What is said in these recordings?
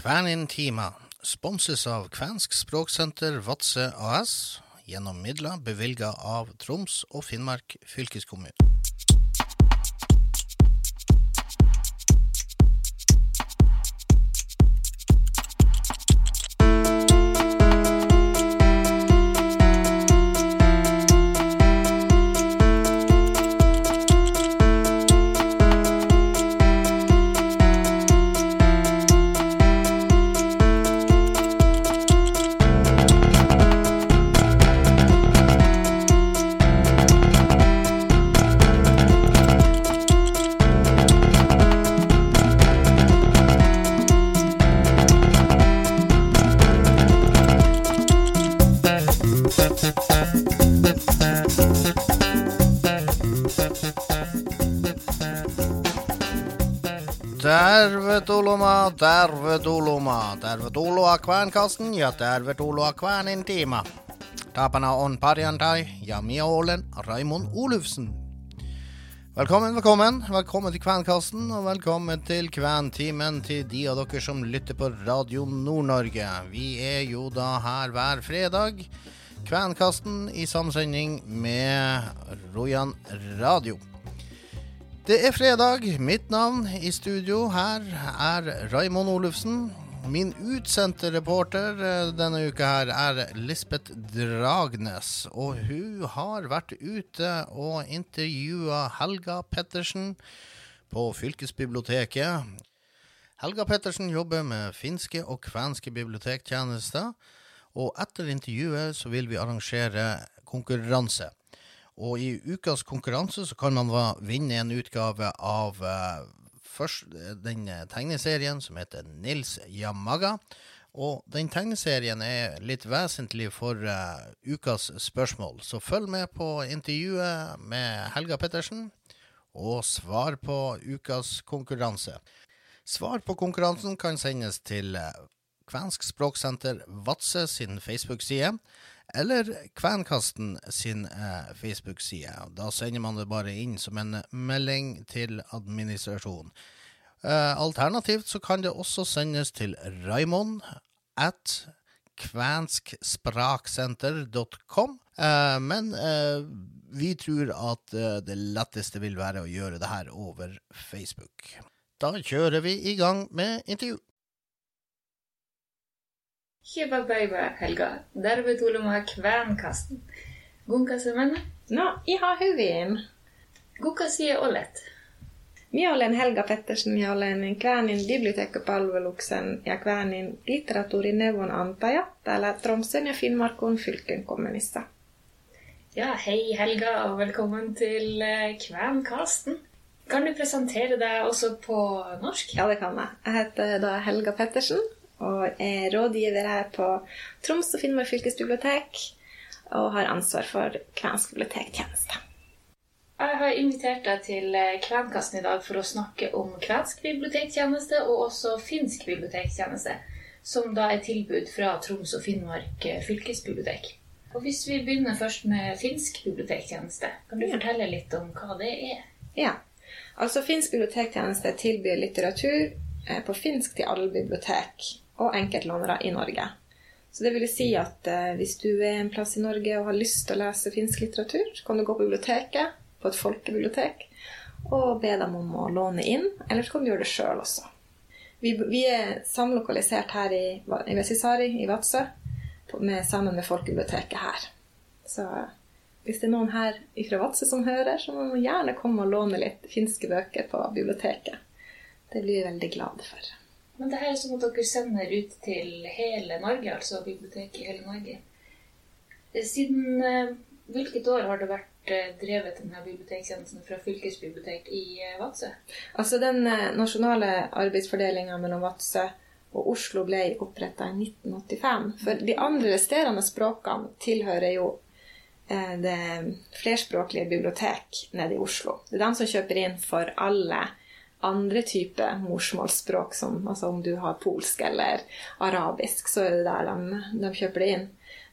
Kvænintima sponses av Kvensk språksenter Vadsø AS gjennom midler bevilga av Troms og Finnmark fylkeskommune. Tervetuloma, tervetuloma, tervetuloa Kvänkasten ja tervetuloa Kvänintima. Tapana on Parjantai ja minä olen Raimond Olufsen. Velkommen, velkommen. Velkommen til Kvenkasten, og velkommen til Kventimen til de av dere som lytter på Radio Nord-Norge. Vi er jo da her hver fredag. Kvenkasten i samsending med Rojan Radio. Det er fredag. Mitt navn i studio her er Raimond Olufsen. Min utsendte reporter eh, denne uka her er Lisbeth Dragnes. Og hun har vært ute og intervjua Helga Pettersen på fylkesbiblioteket. Helga Pettersen jobber med finske og kvenske bibliotektjenester. Og etter intervjuet så vil vi arrangere konkurranse. Og i ukas konkurranse så kan man vinne en utgave av uh, først den tegneserien som heter Nils Yamaga. Og den tegneserien er litt vesentlig for uh, ukas spørsmål. Så følg med på intervjuet med Helga Pettersen, og svar på ukas konkurranse. Svar på konkurransen kan sendes til uh, Kvensk språksenter Vadsø sin Facebook-side eller Kvenkasten sin eh, Facebook-side. Da sender man det bare inn som en melding til administrasjonen. Eh, alternativt så kan det også sendes til Raimond at kvenskspraksenter.com. Eh, men eh, vi tror at eh, det letteste vil være å gjøre det her over Facebook. Da kjører vi i gang med intervju. Hyvä päivää, Helga. Der betuler meg kvernkasten. Gunka se menee? har ihan hyvin. Kuka sie olet? Minä olen Helga Pettersen ja olen Käänin biblioteekkapalveluksen ja Käänin literatuurin neuvonantaja täällä Tromsen ja Finnmarkon fylken kommunissa. Ja, hei Helga, og velkommen til Kvænkasten. Kan du presentere deg også på norsk? Ja, det kan jeg. Jeg heter da Helga Pettersen og er rådgiver her på Troms og Finnmark fylkesbibliotek og har ansvar for kvensk bibliotektjeneste. Jeg har invitert deg til Kvenkasten i dag for å snakke om kvensk bibliotektjeneste og også finsk bibliotektjeneste, som da er tilbud fra Troms og Finnmark fylkesbibliotek. Og Hvis vi begynner først med finsk bibliotektjeneste, kan du fortelle litt om hva det er? Ja, altså Finsk bibliotektjeneste tilbyr litteratur eh, på finsk til alle bibliotek og enkeltlånere i Norge. Så det vil si at eh, hvis du er en plass i Norge og har lyst til å lese finsk litteratur, så kan du gå på biblioteket, på et folkebibliotek, og be dem om å låne inn, eller så kan du gjøre det sjøl også. Vi, vi er samlokalisert her i, i Vesisari i Vadsø med, sammen med folkebiblioteket her. Så hvis det er noen her fra Vadsø som hører, så må man gjerne komme og låne litt finske bøker på biblioteket. Det blir vi veldig glade for. Men det her er som at dere sender ut til hele Norge, altså bibliotek i hele Norge. Eh, Siden eh, hvilket år har det vært eh, drevet denne bibliotektjenesten fra fylkesbibliotek i Vadsø? Altså Den nasjonale arbeidsfordelinga mellom Vadsø og Oslo ble oppretta i 1985. For de andre resterende språkene tilhører jo det flerspråklige bibliotek nede i Oslo. Det er de som kjøper inn for alle andre typer morsmålsspråk, som altså om du har polsk eller arabisk, så er det der de, de kjøper det inn.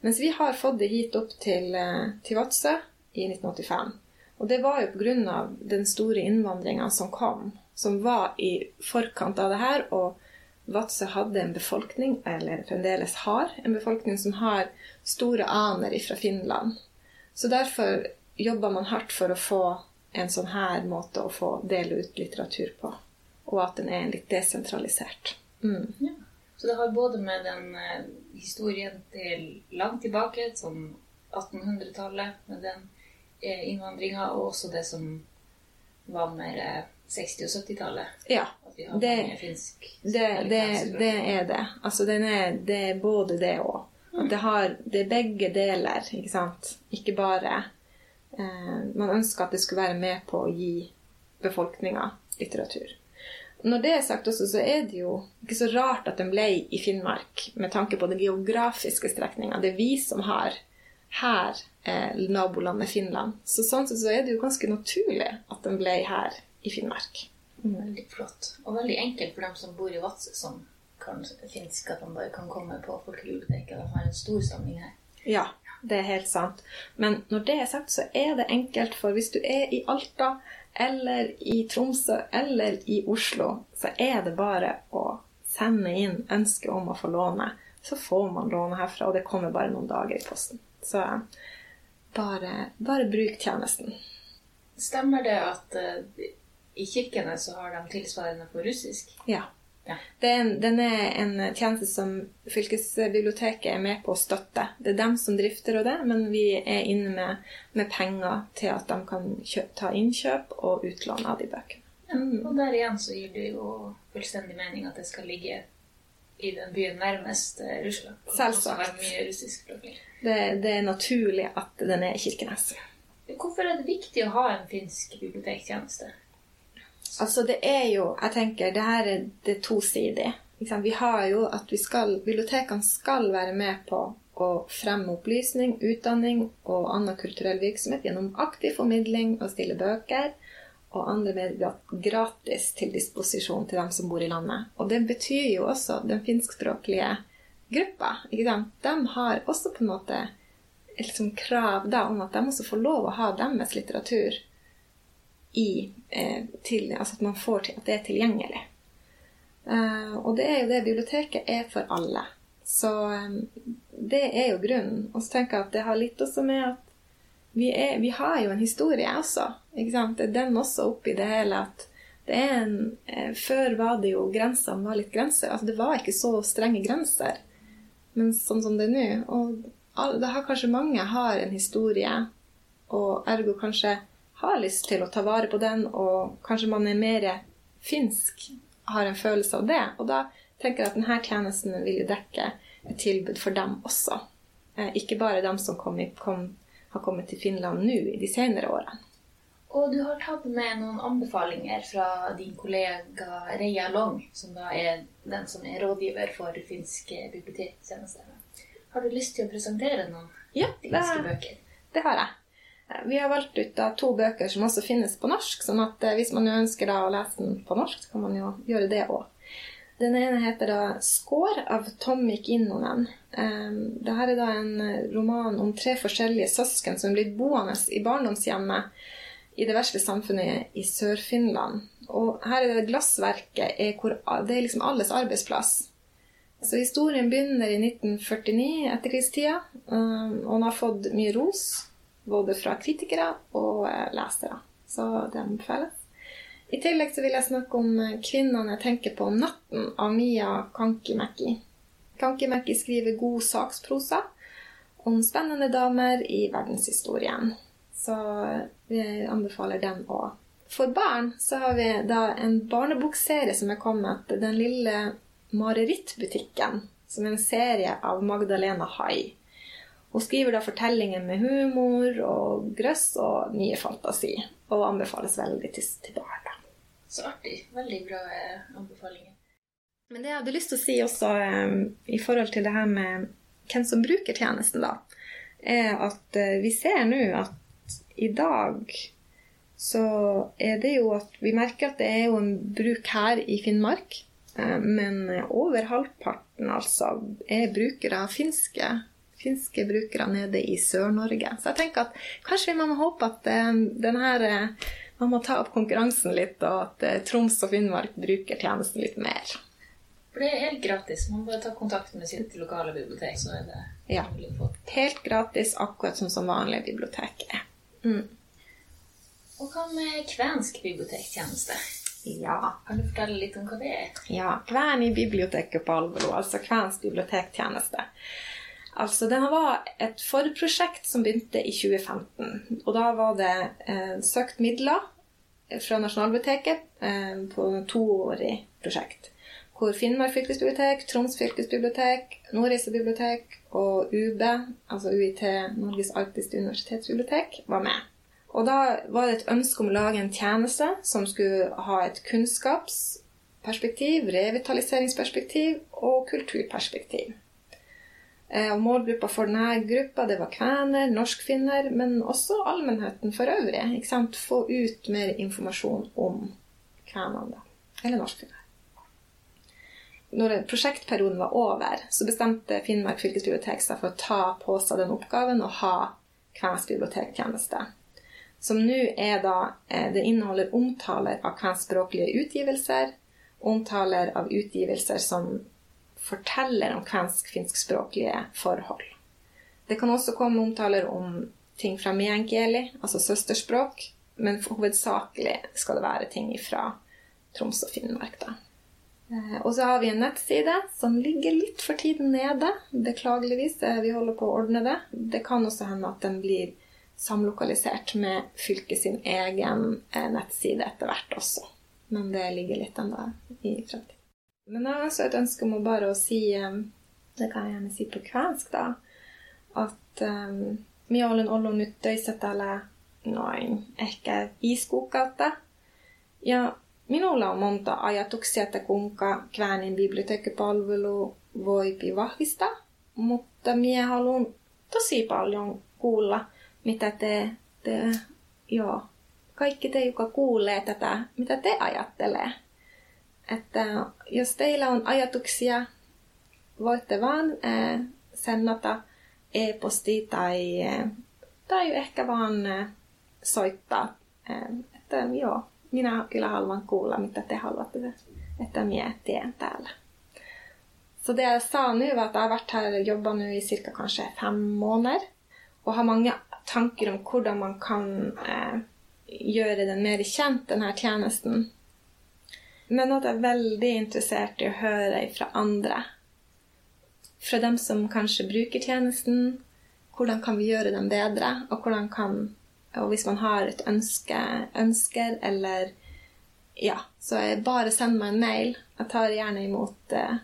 Mens vi har fått det hit opp til, eh, til Vadsø i 1985. Og det var jo pga. den store innvandringa som kom, som var i forkant av det her, og Vadsø hadde en befolkning, eller fremdeles har, en befolkning som har store aner fra Finland. Så derfor jobber man hardt for å få en sånn her måte å få dele ut litteratur på. Og at den er litt desentralisert. Mm. Ja. Så det har både med den eh, historien til langt tilbake, som 1800-tallet, med den eh, innvandringa, og også det som var mer eh, 60- og 70-tallet. Ja. At vi har Det- mange finsk Det, det, det er det. Altså, den er, det er både det òg. At det, har, det er begge deler, ikke sant. Ikke bare Man ønsker at det skulle være med på å gi befolkninga litteratur. Når det er sagt også, så er det jo ikke så rart at den ble i Finnmark, med tanke på den geografiske strekninga. Det er vi som har her eh, nabolandet Finland. Så sånn sett så er det jo ganske naturlig at den ble her i Finnmark. Veldig flott. Og veldig enkelt for dem som bor i Vadsø, som kan finsk, at de bare kan komme på folkebiblioteket. og har en stor samling her. Ja, det er helt sant. Men når det er sagt, så er det enkelt, for hvis du er i Alta eller i Tromsø eller i Oslo, så er det bare å sende inn ønske om å få låne. Så får man låne herfra, og det kommer bare noen dager i posten. Så bare, bare bruk tjenesten. Stemmer det at eh, i kirkene så har de tilsvarende på russisk? Ja. Ja. Er den er en tjeneste som fylkesbiblioteket er med på å støtte. Det er dem som drifter og det, men vi er inne med, med penger til at de kan kjøp, ta innkjøp og utlån av de bøkene. Ja, og der igjen så gir det jo fullstendig mening at det skal ligge i den byen nærmest eh, Russland. Selvsagt. Det, det er naturlig at den er i Kirkenes. Hvorfor er det viktig å ha en finsk bibliotektjeneste? Altså det er jo, jeg tenker, det her er det tosidige. Vi har jo at vi skal, bibliotekene skal være med på å fremme opplysning, utdanning og annen kulturell virksomhet gjennom aktiv formidling og stille bøker og andre medier gratis til disposisjon til dem som bor i landet. Og det betyr jo også den finskspråklige gruppa. Ikke sant? De har også på en måte et liksom krav da om at de også får lov å ha deres litteratur i, eh, til, altså at man får til, at det er tilgjengelig. Eh, og det er jo det biblioteket er for alle. Så eh, det er jo grunnen. Og så tenker jeg at det har litt også med at vi, er, vi har jo en historie også. Ikke sant? Det er den også oppi det hele at det er en, Før var det jo grensene var litt grenser. Altså det var ikke så strenge grenser. Men sånn som det er nå. Og det har kanskje mange har en historie, og ergo kanskje har lyst til å ta vare på den, og kanskje man er mer finsk, har en følelse av det. Og da tenker jeg at denne tjenesten vil jo dekke et tilbud for dem også. Eh, ikke bare dem som kom i, kom, har kommet til Finland nå i de senere årene. Og du har tatt med noen anbefalinger fra din kollega Reia Long, som da er den som er rådgiver for finsk bibliotektjeneste. Har du lyst til å presentere noen Ja, finske det, bøker? det har jeg. Eh, Vi har valgt ut da to bøker som også finnes på norsk, sånn at eh, hvis man ønsker da å lese den på norsk, så kan man jo gjøre det òg. Den ene heter da 'Skår' av Tommy Kinnunen. Dette er da en eh, roman om tre forskjellige søsken som blitt boende i barndomshjemmet i det verste samfunnet i Sør-Finland. Og her er det glassverket, er hvor, det er liksom alles arbeidsplass. Så historien begynner i 1949, etterkrigstida, um, og den har fått mye ros, både fra kritikere og eh, lesere. Så det anbefales. I tillegg så vil jeg snakke om eh, 'Kvinnene jeg tenker på om natten' av Mia Kankimäki. Kankimäki skriver god saksprosa om spennende damer i verdenshistorien. Så vi anbefaler den òg. For barn så har vi da en barnebokserie som er kommet. Den lille Marerittbutikken, som er en serie av Magdalena Hai. Hun skriver da fortellinger med humor og grøss og mye fantasi. Og anbefales veldig til, til barn. da. Så artig. Veldig bra eh, anbefalinger. Men det jeg hadde lyst til å si også eh, i forhold til det her med hvem som bruker tjenesten, da, er at eh, vi ser nå at i dag så er det jo at vi merker at det er jo en bruk her i Finnmark. eh, Men over halvparten altså er brukere av finske, finske brukere nede i Sør-Norge. Så jeg tenker at kanskje vi må håpe at denne, her eh, man må ta opp konkurransen litt, og at eh, Troms og Finnmark bruker tjenesten litt mer. For det er helt gratis. Man bare tar kontakt med sitt lokale bibliotek, så er det Ja. Helt gratis, akkurat som som vanlige bibliotek er. Mm. Og hva med kvensk bibliotektjeneste? Ja. Kan du fortelle litt om hva det er? Ja, Kvern i biblioteket på Alvelo, altså Kvensk bibliotektjeneste. Altså, Det var et forprosjekt som begynte i 2015. Og da var det eh, søkt midler fra Nasjonalbiblioteket eh, på toårig prosjekt. Hvor Finnmark fylkesbibliotek, Troms fylkesbibliotek, Nordreisa bibliotek og UB, altså UiT, Norges arktiske universitetsbibliotek, var med. Og da var det et ønske om å lage en tjeneste som skulle ha et kunnskapsperspektiv, revitaliseringsperspektiv og kulturperspektiv. Eh, Og målgruppa for denne gruppa det var kvener, norskfinner, men også allmennheten for øvrig. Ikke sant? Få ut mer informasjon om kvenene. Eller norskfinner. Når prosjektperioden var over, så bestemte Finnmark fylkesbibliotek seg for å ta på seg den oppgaven og ha kvensk bibliotektjeneste. Som nå er da eh, Det inneholder omtaler av kvenskspråklige utgivelser, omtaler av utgivelser som forteller om kvensk-finskspråklige forhold. Det kan også komme omtaler om ting fra meänkieli, altså søsterspråk, men hovedsakelig skal det være ting fra Troms og Finnmark. da. Eh, Og så har vi en nettside som ligger litt for tiden nede. Beklageligvis. eh, Vi holder på å ordne det. Det kan også hende at den blir samlokalisert med fylket sin egen eh, nettside etter hvert også. Men det ligger litt ennå i fremtiden. Men jeg har også et ønske om å bare å si Det kan jeg gjerne si på kvensk, da. At um, mi olen nyt töissä noin ehkä viisi. Ja minulla on monta ajatuksia, että kuinka Kvänin bibliotekipalvelu voipi vahvistaa, mutta minä haluan tosi paljon kuulla, mitä te, te joo, kaikki te, joka kuulee tätä, mitä te ajattelee. Että jos teillä on ajatuksia, voitte vaan äh, sennata e-posti tai, äh, tai ehkä vaan äh, soittaa. Äh, että joo, minä kyllä haluan kuulla, mitä te haluatte, että minä teen täällä. Så det jeg sa nå, var at jeg har vært her og jobba nå i ca. kanskje fem måneder. Og har mange tanker om hvordan man kan eh, gjøre den mer kjent, denne tjenesten. Men at jeg er veldig interessert i å høre fra andre. Fra dem som kanskje bruker tjenesten. Hvordan kan vi gjøre den bedre? Og kan Og hvis man har et ønske, ønsker eller Ja, så bare send meg en mail. Jeg tar gjerne imot eh,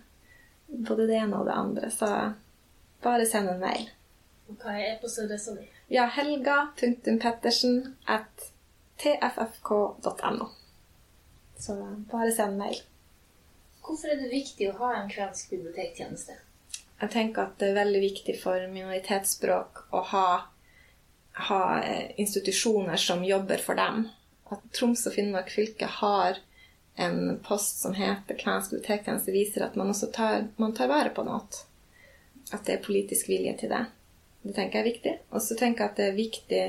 både det ene og det andre. Så bare send en mail. Hva er e-postadressa di? Ja, helga.pettersen at tffk.no. Så bare send mail. Hvorfor er det viktig å ha en kvensk bibliotektjeneste? Jeg tenker at det er veldig viktig for minoritetsspråk å ha, ha eh, institusjoner som jobber for dem. At Troms og Finnmark fylke har en post som heter Kvensk bibliotektjeneste, viser at man også tar, man tar vare på noe. At det er politisk vilje til det. Det tenker jeg er viktig. Og så tenker jeg at det er viktig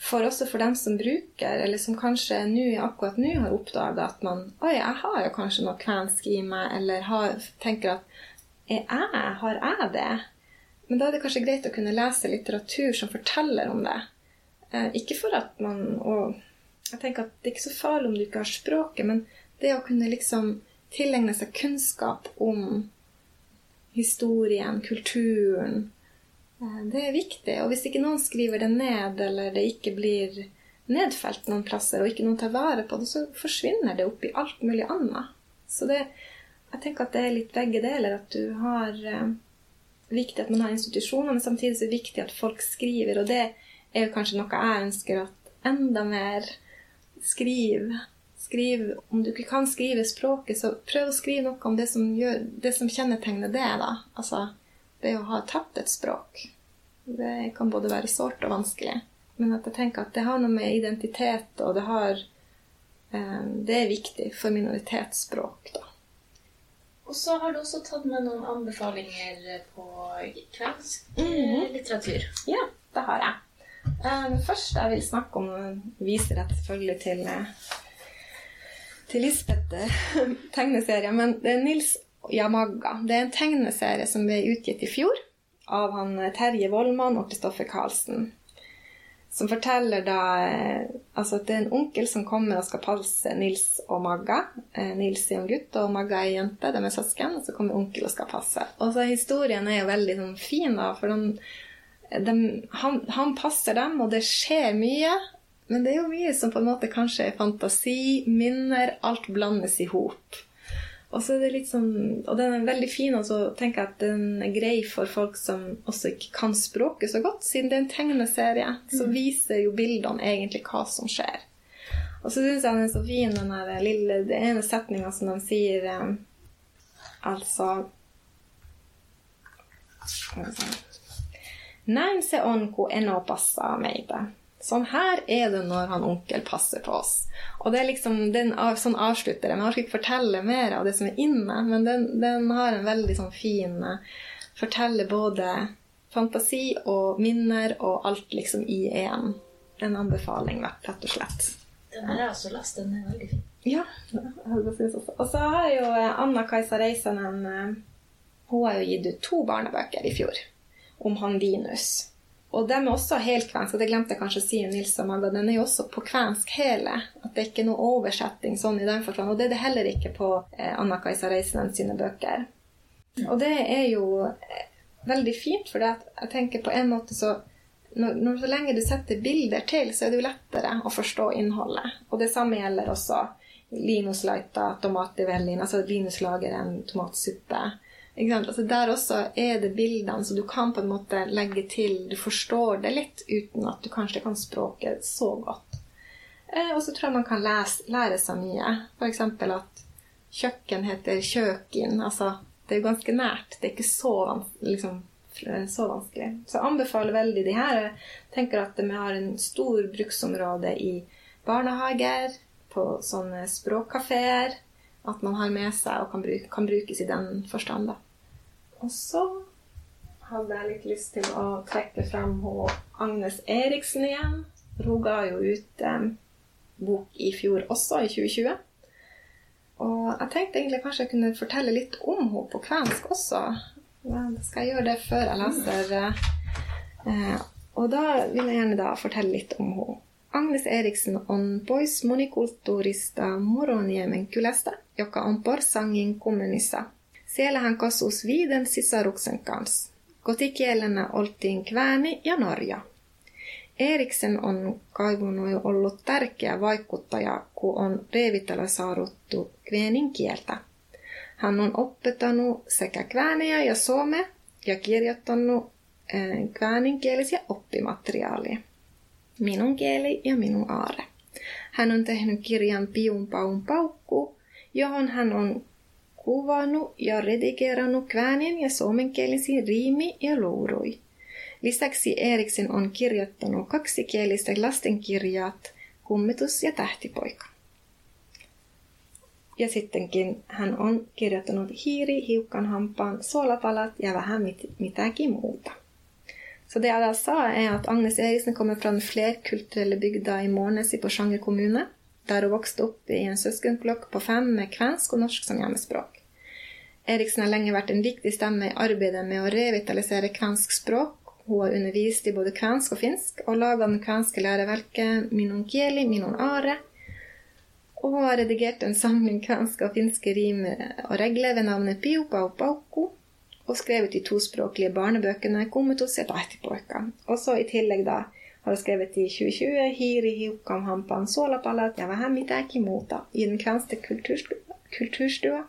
for også for dem som bruker, eller som kanskje nu, akkurat nå har oppdaga at man Oi, jeg har jo kanskje noe kvensk i meg, eller har, tenker at er jeg, har jeg det? Men da er det kanskje greit å kunne lese litteratur som forteller om det. Eh, ikke for at man og Jeg tenker at det er ikke så farlig om du ikke har språket, men det å kunne liksom tilegne seg kunnskap om historien, kulturen, det er viktig. Og hvis ikke noen skriver det ned, eller det ikke blir nedfelt noen plasser, og ikke noen tar vare på det, så forsvinner det opp i alt mulig annet. Så det, jeg tenker at det er litt begge deler. At du har eh, viktig at man har institusjoner, men samtidig så er det viktig at folk skriver. Og det er jo kanskje noe jeg ønsker at enda mer skriv. Skriv, Om du ikke kan skrive språket, så prøv å skrive noe om det som, gjør, det som kjennetegner det. da. Altså det å ha tapt et språk. Det kan både være sårt og vanskelig. Men at jeg tenker at det har noe med identitet, og det har eh, Det er viktig for minoritetsspråk, da. Og så har du også tatt med noen anbefalinger på kvensk Mhm. litteratur. Ja, det har jeg. Eh, Det første jeg vil snakke om, viser jeg selvfølgelig til, eh, til Lisbeth eh, tegneserie, men det er Nils Yamaga. Det er en tegneserie som ble utgitt i fjor av han Terje Vollmann og Kristoffer Karlsen. Som forteller da eh, altså at det er en onkel som kommer og skal passe Nils og Magga. Eh, Nils er en gutt, og Magga er ei jente. De er søsken. Og så kommer onkel og skal passe. Og så Historien er jo veldig sånn, fin, da, for de, de, han, han passer dem, og det skjer mye. Men det er jo mye som på en måte kanskje er fantasi, minner. Alt blandes i hop. Og så er det litt sånn, og den er veldig fin, og så tenker jeg at den er grei for folk som også ikke kan språket så godt. Siden det er en tegneserie, så Mm. viser jo bildene egentlig hva som skjer. Og så syns jeg den er så fin, den der lille, det ene setninga som de sier eh, Altså vi se. On, kun eno passaa meitä. Sånn her er det når han onkel passer på oss. Og det er liksom, den, Sånn avslutter Men jeg orker ikke fortelle mer av det som er inne, men den, den har en veldig sånn fin eh, Forteller både fantasi og minner og alt liksom i én. En anbefaling, rett og slett. Den har jeg også lest. Den er veldig fin. Ja. det synes også. Og så har jo eh, Anna Kajsa Reisanen eh, Hun har jo gitt ut to barnebøker i fjor om han Linus. Og de er også helkvensk, og det glemte jeg kanskje å si Nils og Magda. Den er jo også på kvensk hele. At det er ikke noe oversetting sånn i den forstand. Og det er det heller ikke på eh, Anna Kajsa Reisenen sine bøker. Og det er jo eh, veldig fint, for jeg tenker på en måte så når, når så lenge du setter bilder til, så er det jo lettere å forstå innholdet. Og det samme gjelder også Linus Laita, tomat. Altså Linus lager en tomatsuppe. Altså der også er det bildene, så du kan på en måte legge til Du forstår det litt uten at du kanskje kan språket så godt. Eh, og så tror jeg man kan lese, lære seg mye. F.eks. at kjøkken heter kjøkin. Altså, det er jo ganske nært. Det er ikke så, vans- liksom, så vanskelig. Så jeg anbefaler veldig de her. Jeg tenker at vi har en stor bruksområde i barnehager, på sånne språkkafeer. At man har med seg og kan, bruke, kan brukes i den forstand. Og så hadde jeg litt lyst til å trekke frem Agnes Eriksen igjen. Hun ga jo ut eh, bok i fjor også, i 2020. Og jeg tenkte egentlig kanskje jeg kunne fortelle litt om henne på kvensk også. Men skal jeg gjøre det før jeg leser eh, eh, Og da vil jeg gjerne da fortelle litt om henne. Agnes Eriksen on pois monikulttuurista moroniemen kylästä, joka on Porsangin kommunissa. Siellä hän kasus viiden sisaruksen kanssa. Kotikielenä oltiin kväni ja norja. Eriksen on kaivunut ollut tärkeä vaikuttaja, kun on revitalisaaruttu kvenin kieltä. Hän on opettanut sekä kväänejä ja suomea ja kirjoittanut eh, kväninkielisiä oppimateriaalia. Minun kieli ja minun aare. Hän on tehnyt kirjan Piun paun paukku, johon hän on kuvannut ja redigerannut kväänien ja suomenkielisiä riimi ja luurui. Lisäksi Eriksen on kirjoittanut kaksikielistä lastenkirjat Kummitus ja tähtipoika. Ja sittenkin hän on kirjoittanut Hiiri, hiukkanhampaan, suolapalat ja vähän mit- mitäkin muuta. Så det jeg da sa, er at Agnes Eriksen kommer fra den flerkulturelle bygda i Mårnes i Porsanger kommune, der hun vokste opp i en søskenflokk på fem med kvensk og norsk som hjemmespråk. Eriksen har lenge vært en viktig stemme i arbeidet med å revitalisere kvensk språk. Hun har undervist i både kvensk og finsk, og laga den kvenske læreverket 'Minon kieli, minon are. Og hun har redigert en samling kvenske og finske rimer og regler ved navnet Piopa og Pauku, og skrevet de tospråklige barnebøkene Kummetos ja Tahtipoika. Og så i tillegg da har hun skrevet i 2020 Hiri hiukam hampan solapalat muuta i den kvenske kulturstua. kulturstua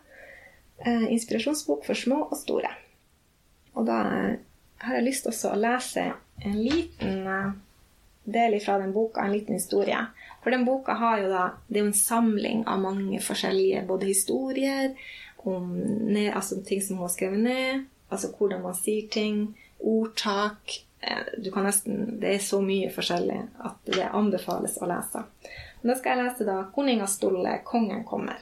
eh, inspirasjonsbok for små og store. Og da eh, har jeg lyst også å lese en liten eh, del fra den boka, en liten historie. For den boka har jo da, det er jo en samling av mange forskjellige både historier, om ned, altså ting som hun har skrevet ned, altså hvordan man sier ting, ordtak. eh, Du kan nesten, det er så mye forskjellig at det anbefales å lese. Men da skal jeg lese da 'Koningastolle kongen kommer'.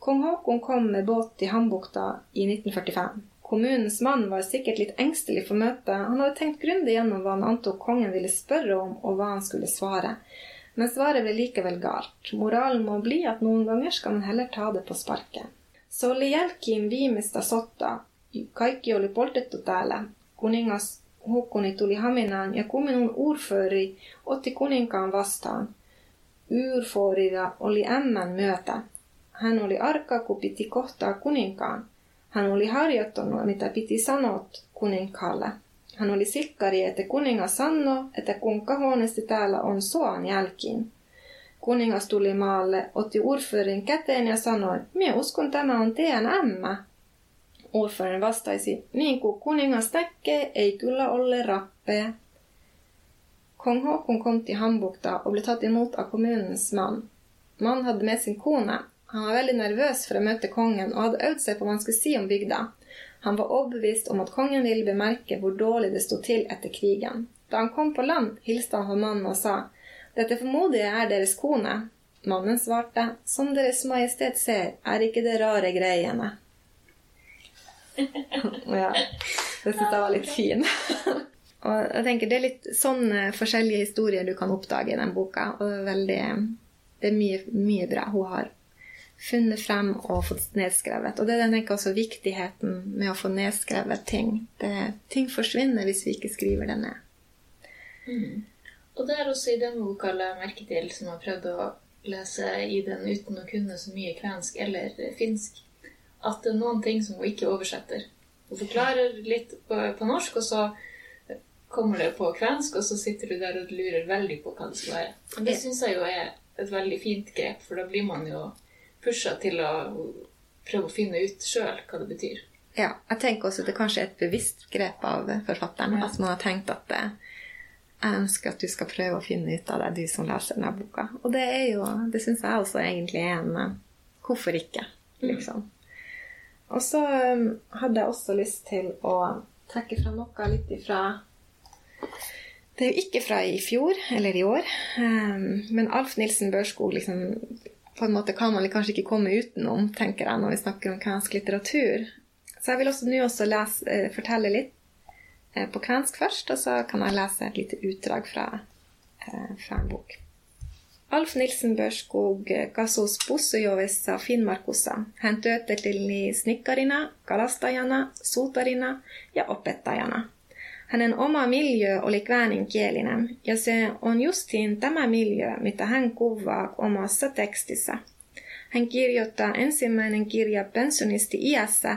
Kong Haakon kom med båt til Hambukta i 1945. Kommunens mann var sikkert litt engstelig for møtet. Han hadde tenkt grundig gjennom hva han antok kongen ville spørre om, og hva han skulle svare. Men svaret ble likevel galt. Moralen må bli at noen ganger skal man heller ta det på sparket. Se oli jälkiin viimeistä sotaa. Kaikki oli poltettu täällä. Kuningas Hukkuni tuli Haminaan ja kuminun urföri otti kuninkaan vastaan. Yrforilla oli ämmän myötä. Hän oli arka, kun piti kohtaa kuninkaan. Hän oli harjoittanut, mitä piti sanoa kuninkaalle. Hän oli sikkari, että kuningas sanoo, että kun huoneesti täällä on soan jälkiin. Kuningas tuli maalle, otti urförin käteen ja sanoi, minä uskon tämä on teidän ämmä. Urförin vastaisi, niin kuin kuningas näkee, ei kyllä ole rappea. Kong Haakon kom till Hambukta och blev tatt emot av kommunens man. Mannen hadde med sin kone. Han var veldig nervøs for å møte kongen og hadde øvd seg på hva han skulle si om bygda. Han var overbevist om at kongen ville bemerke hvor dårlig det sto til etter krigen. Da han kom på land, hilste han på mannen og sa dette formoder jeg er deres kone. Mannen svarte som Deres Majestet ser, er ikke det rare greiene. ja, det syns jeg var litt fin. og jeg tenker Det er litt sånne forskjellige historier du kan oppdage i den boka. Og det er, veldig, det er mye, mye bra hun har funnet frem og fått nedskrevet. Og det er den tenker også viktigheten med å få nedskrevet ting. Det, ting forsvinner hvis vi ikke skriver det ned. Mm. Og det er også i den boka la jeg merke til, som har prøvd å lese i den uten å kunne så mye kvensk eller finsk, at det er noen ting som hun ikke oversetter. Hun forklarer litt på, på norsk, og så kommer det på kvensk, og så sitter du der og lurer veldig på hva det skal være. Og det syns jeg jo er et veldig fint grep, for da blir man jo pusha til å prøve å finne ut sjøl hva det betyr. Ja, jeg tenker også at det kanskje er et bevisst grep av forfatteren. Ja. At man har tenkt at det, jeg ønsker at du skal prøve å finne ut av det, du som leser denne boka. Og det er jo, det syns jeg også egentlig er en Hvorfor ikke? liksom. Mm. Og så um, hadde jeg også lyst til å trekke fra noe litt ifra Det er jo ikke fra i fjor eller i år, um, men Alf Nilsen Børskog liksom, på en måte kan man kanskje ikke komme utenom, tenker jeg, når vi snakker om kvensk litteratur. Så jeg vil også nå også lese, eh, fortelle litt Eh, på kvensk først, og så kan jeg lese et lite utdrag fra, eh, fra en bok. Alf Nilsen Børskog kasus pussujovessa Finnmarkussa. Hän työtteli snikkarina, kalastajana, suutarina ja opettajana. Hänen oma miljö oli kääninkielinen, ja se on justiin tämä miljö, mitä hän kuvaa omassa tekstissä. Hän kirjoittaa ensimmäinen kirja pensionisti-iässä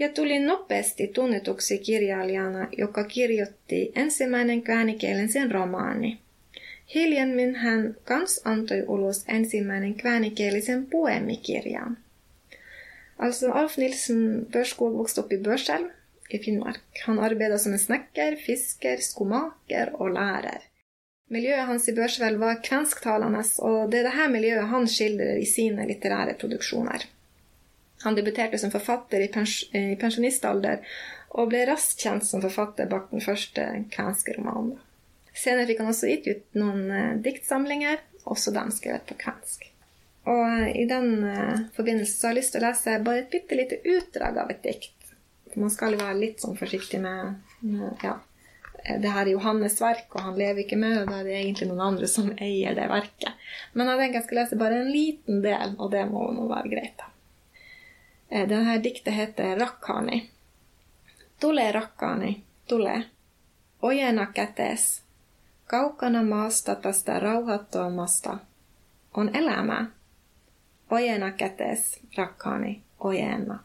ja tuli nopeasti tunnetuksi kirjailijana, joka kirjoitti ensimmäinen käänikielisen romaani. Hiljemmin hän kans antoi ulos ensimmäinen käänikielisen poemikirjan. Altså Alf Nilsen Børskog vokste opp i Børselv i Finnmark. Han arbeidet som en snekker, fisker, skomaker og lærer. Miljøet hans i Børselv var kvensktalende, og det er dette miljøet han skildrer i sine litterære produksjoner. Han debuterte som forfatter i, pens i pensjonistalder og ble raskt kjent som forfatter bak den første kvenske romanen. Senere fikk han også gitt ut noen eh, diktsamlinger, også dem skrevet på kvensk. Og uh, i den eh, forbindelse så har jeg lyst til å lese bare et bitte lite utdrag av et dikt. Man skal være litt sånn forsiktig med, med ja, det her er Johannes' verk, og han lever ikke med, og da er det egentlig noen andre som eier det verket. Men jeg tenker jeg skal lese bare en liten del, og det må nå være greit. da. Eh, Denne diktet heter Rakkani. Tule rakkani, tule. Ojena kätees. Kaukana maasta tästä rauhattomasta on elämää. Ojena kätees, rakkani, ojena.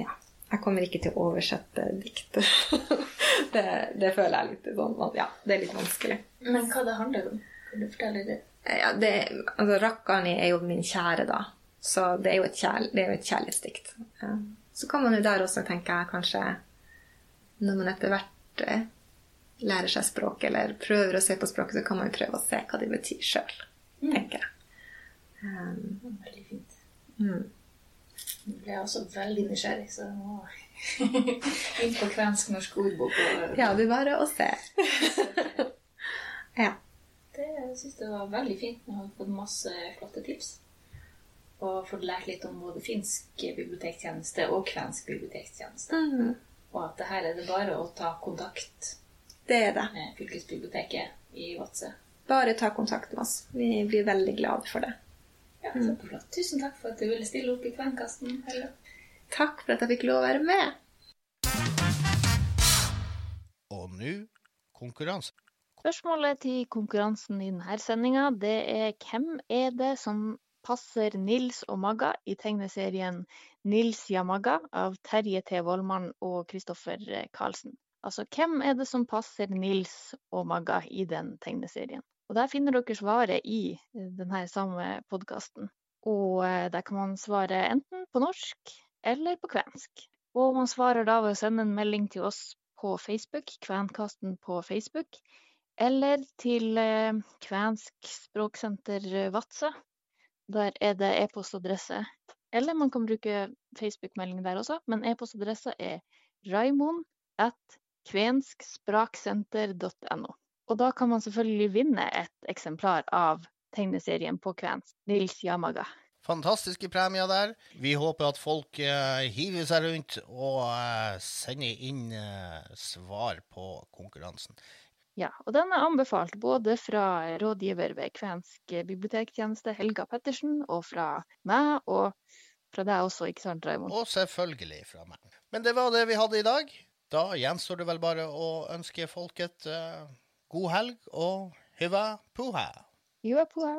Ja, jeg kommer ikke til å oversette diktet. det, det, føler jeg litt sånn Ja, det er litt vanskelig. Men hva det handler om? Kan du fortelle det? Ja, det, altså, Rakkani er jo min kjære, da. Så det er jo et, kjærl, det jo et kjærlighetsdikt. Ja. Så kan man jo der også, tenke jeg, kanskje Når man etter hvert eh, lærer seg språk, eller prøver å se på språket, så kan man jo prøve å se hva det betyr sjøl, mm. tenker jeg. Um, veldig fint. Mm. Nå ble jeg også veldig nysgjerrig, så må inn på kvensk-norsk ordbok. Og... Ja, det er bare å se. ja. Det syns jeg var veldig fint. Jeg har fått masse flotte tips. Og fått lært litt om både finsk bibliotektjeneste og kvensk bibliotektjeneste. Mm. Og at det her er det bare å ta kontakt det er det. med fylkesbiblioteket i Vadsø. Bare ta kontakt med oss. Vi blir veldig glad for det. Ja, kjempeflott. Tusen takk for at du ville stille opp i Kvenkasten. Takk for at jeg fikk lov å være med. Og nå konkurranse. Spørsmålet til konkurransen i denne sendinga, det er hvem er det som passer Nils og Magga i tegneserien Nils Yamaga av Terje T. Vollmann og Kristoffer Karlsen? Altså, hvem er det som passer Nils og Magga i den tegneserien? Og Der finner dere svaret i denne samme podkasten. Og eh, der kan man svare enten på norsk eller på kvensk. Og man svarer da ved å sende en melding til oss på Facebook, Kvenkasten på Facebook, eller til eh, Kvensk språksenter Vadsø. Der er det e-postadresse. Eller man kan bruke Facebook-melding der også, men e-postadressa er raimond Og da kan man selvfølgelig vinne et eksemplar av tegneserien på kvensk, Nils Yamaga. Fantastiske premier der. Vi håper at folk uh, hiver seg rundt og uh, sender inn uh, svar på konkurransen. Ja, og den er anbefalt både fra rådgiver ved Kvensk bibliotektjeneste, Helga Pettersen, og fra meg, og fra deg også, ikke sant, Raymond? Og selvfølgelig fra meg. Men det var det vi hadde i dag. Da gjenstår det vel bare å ønske folket god helg og hyvä puha. Hyvä puha.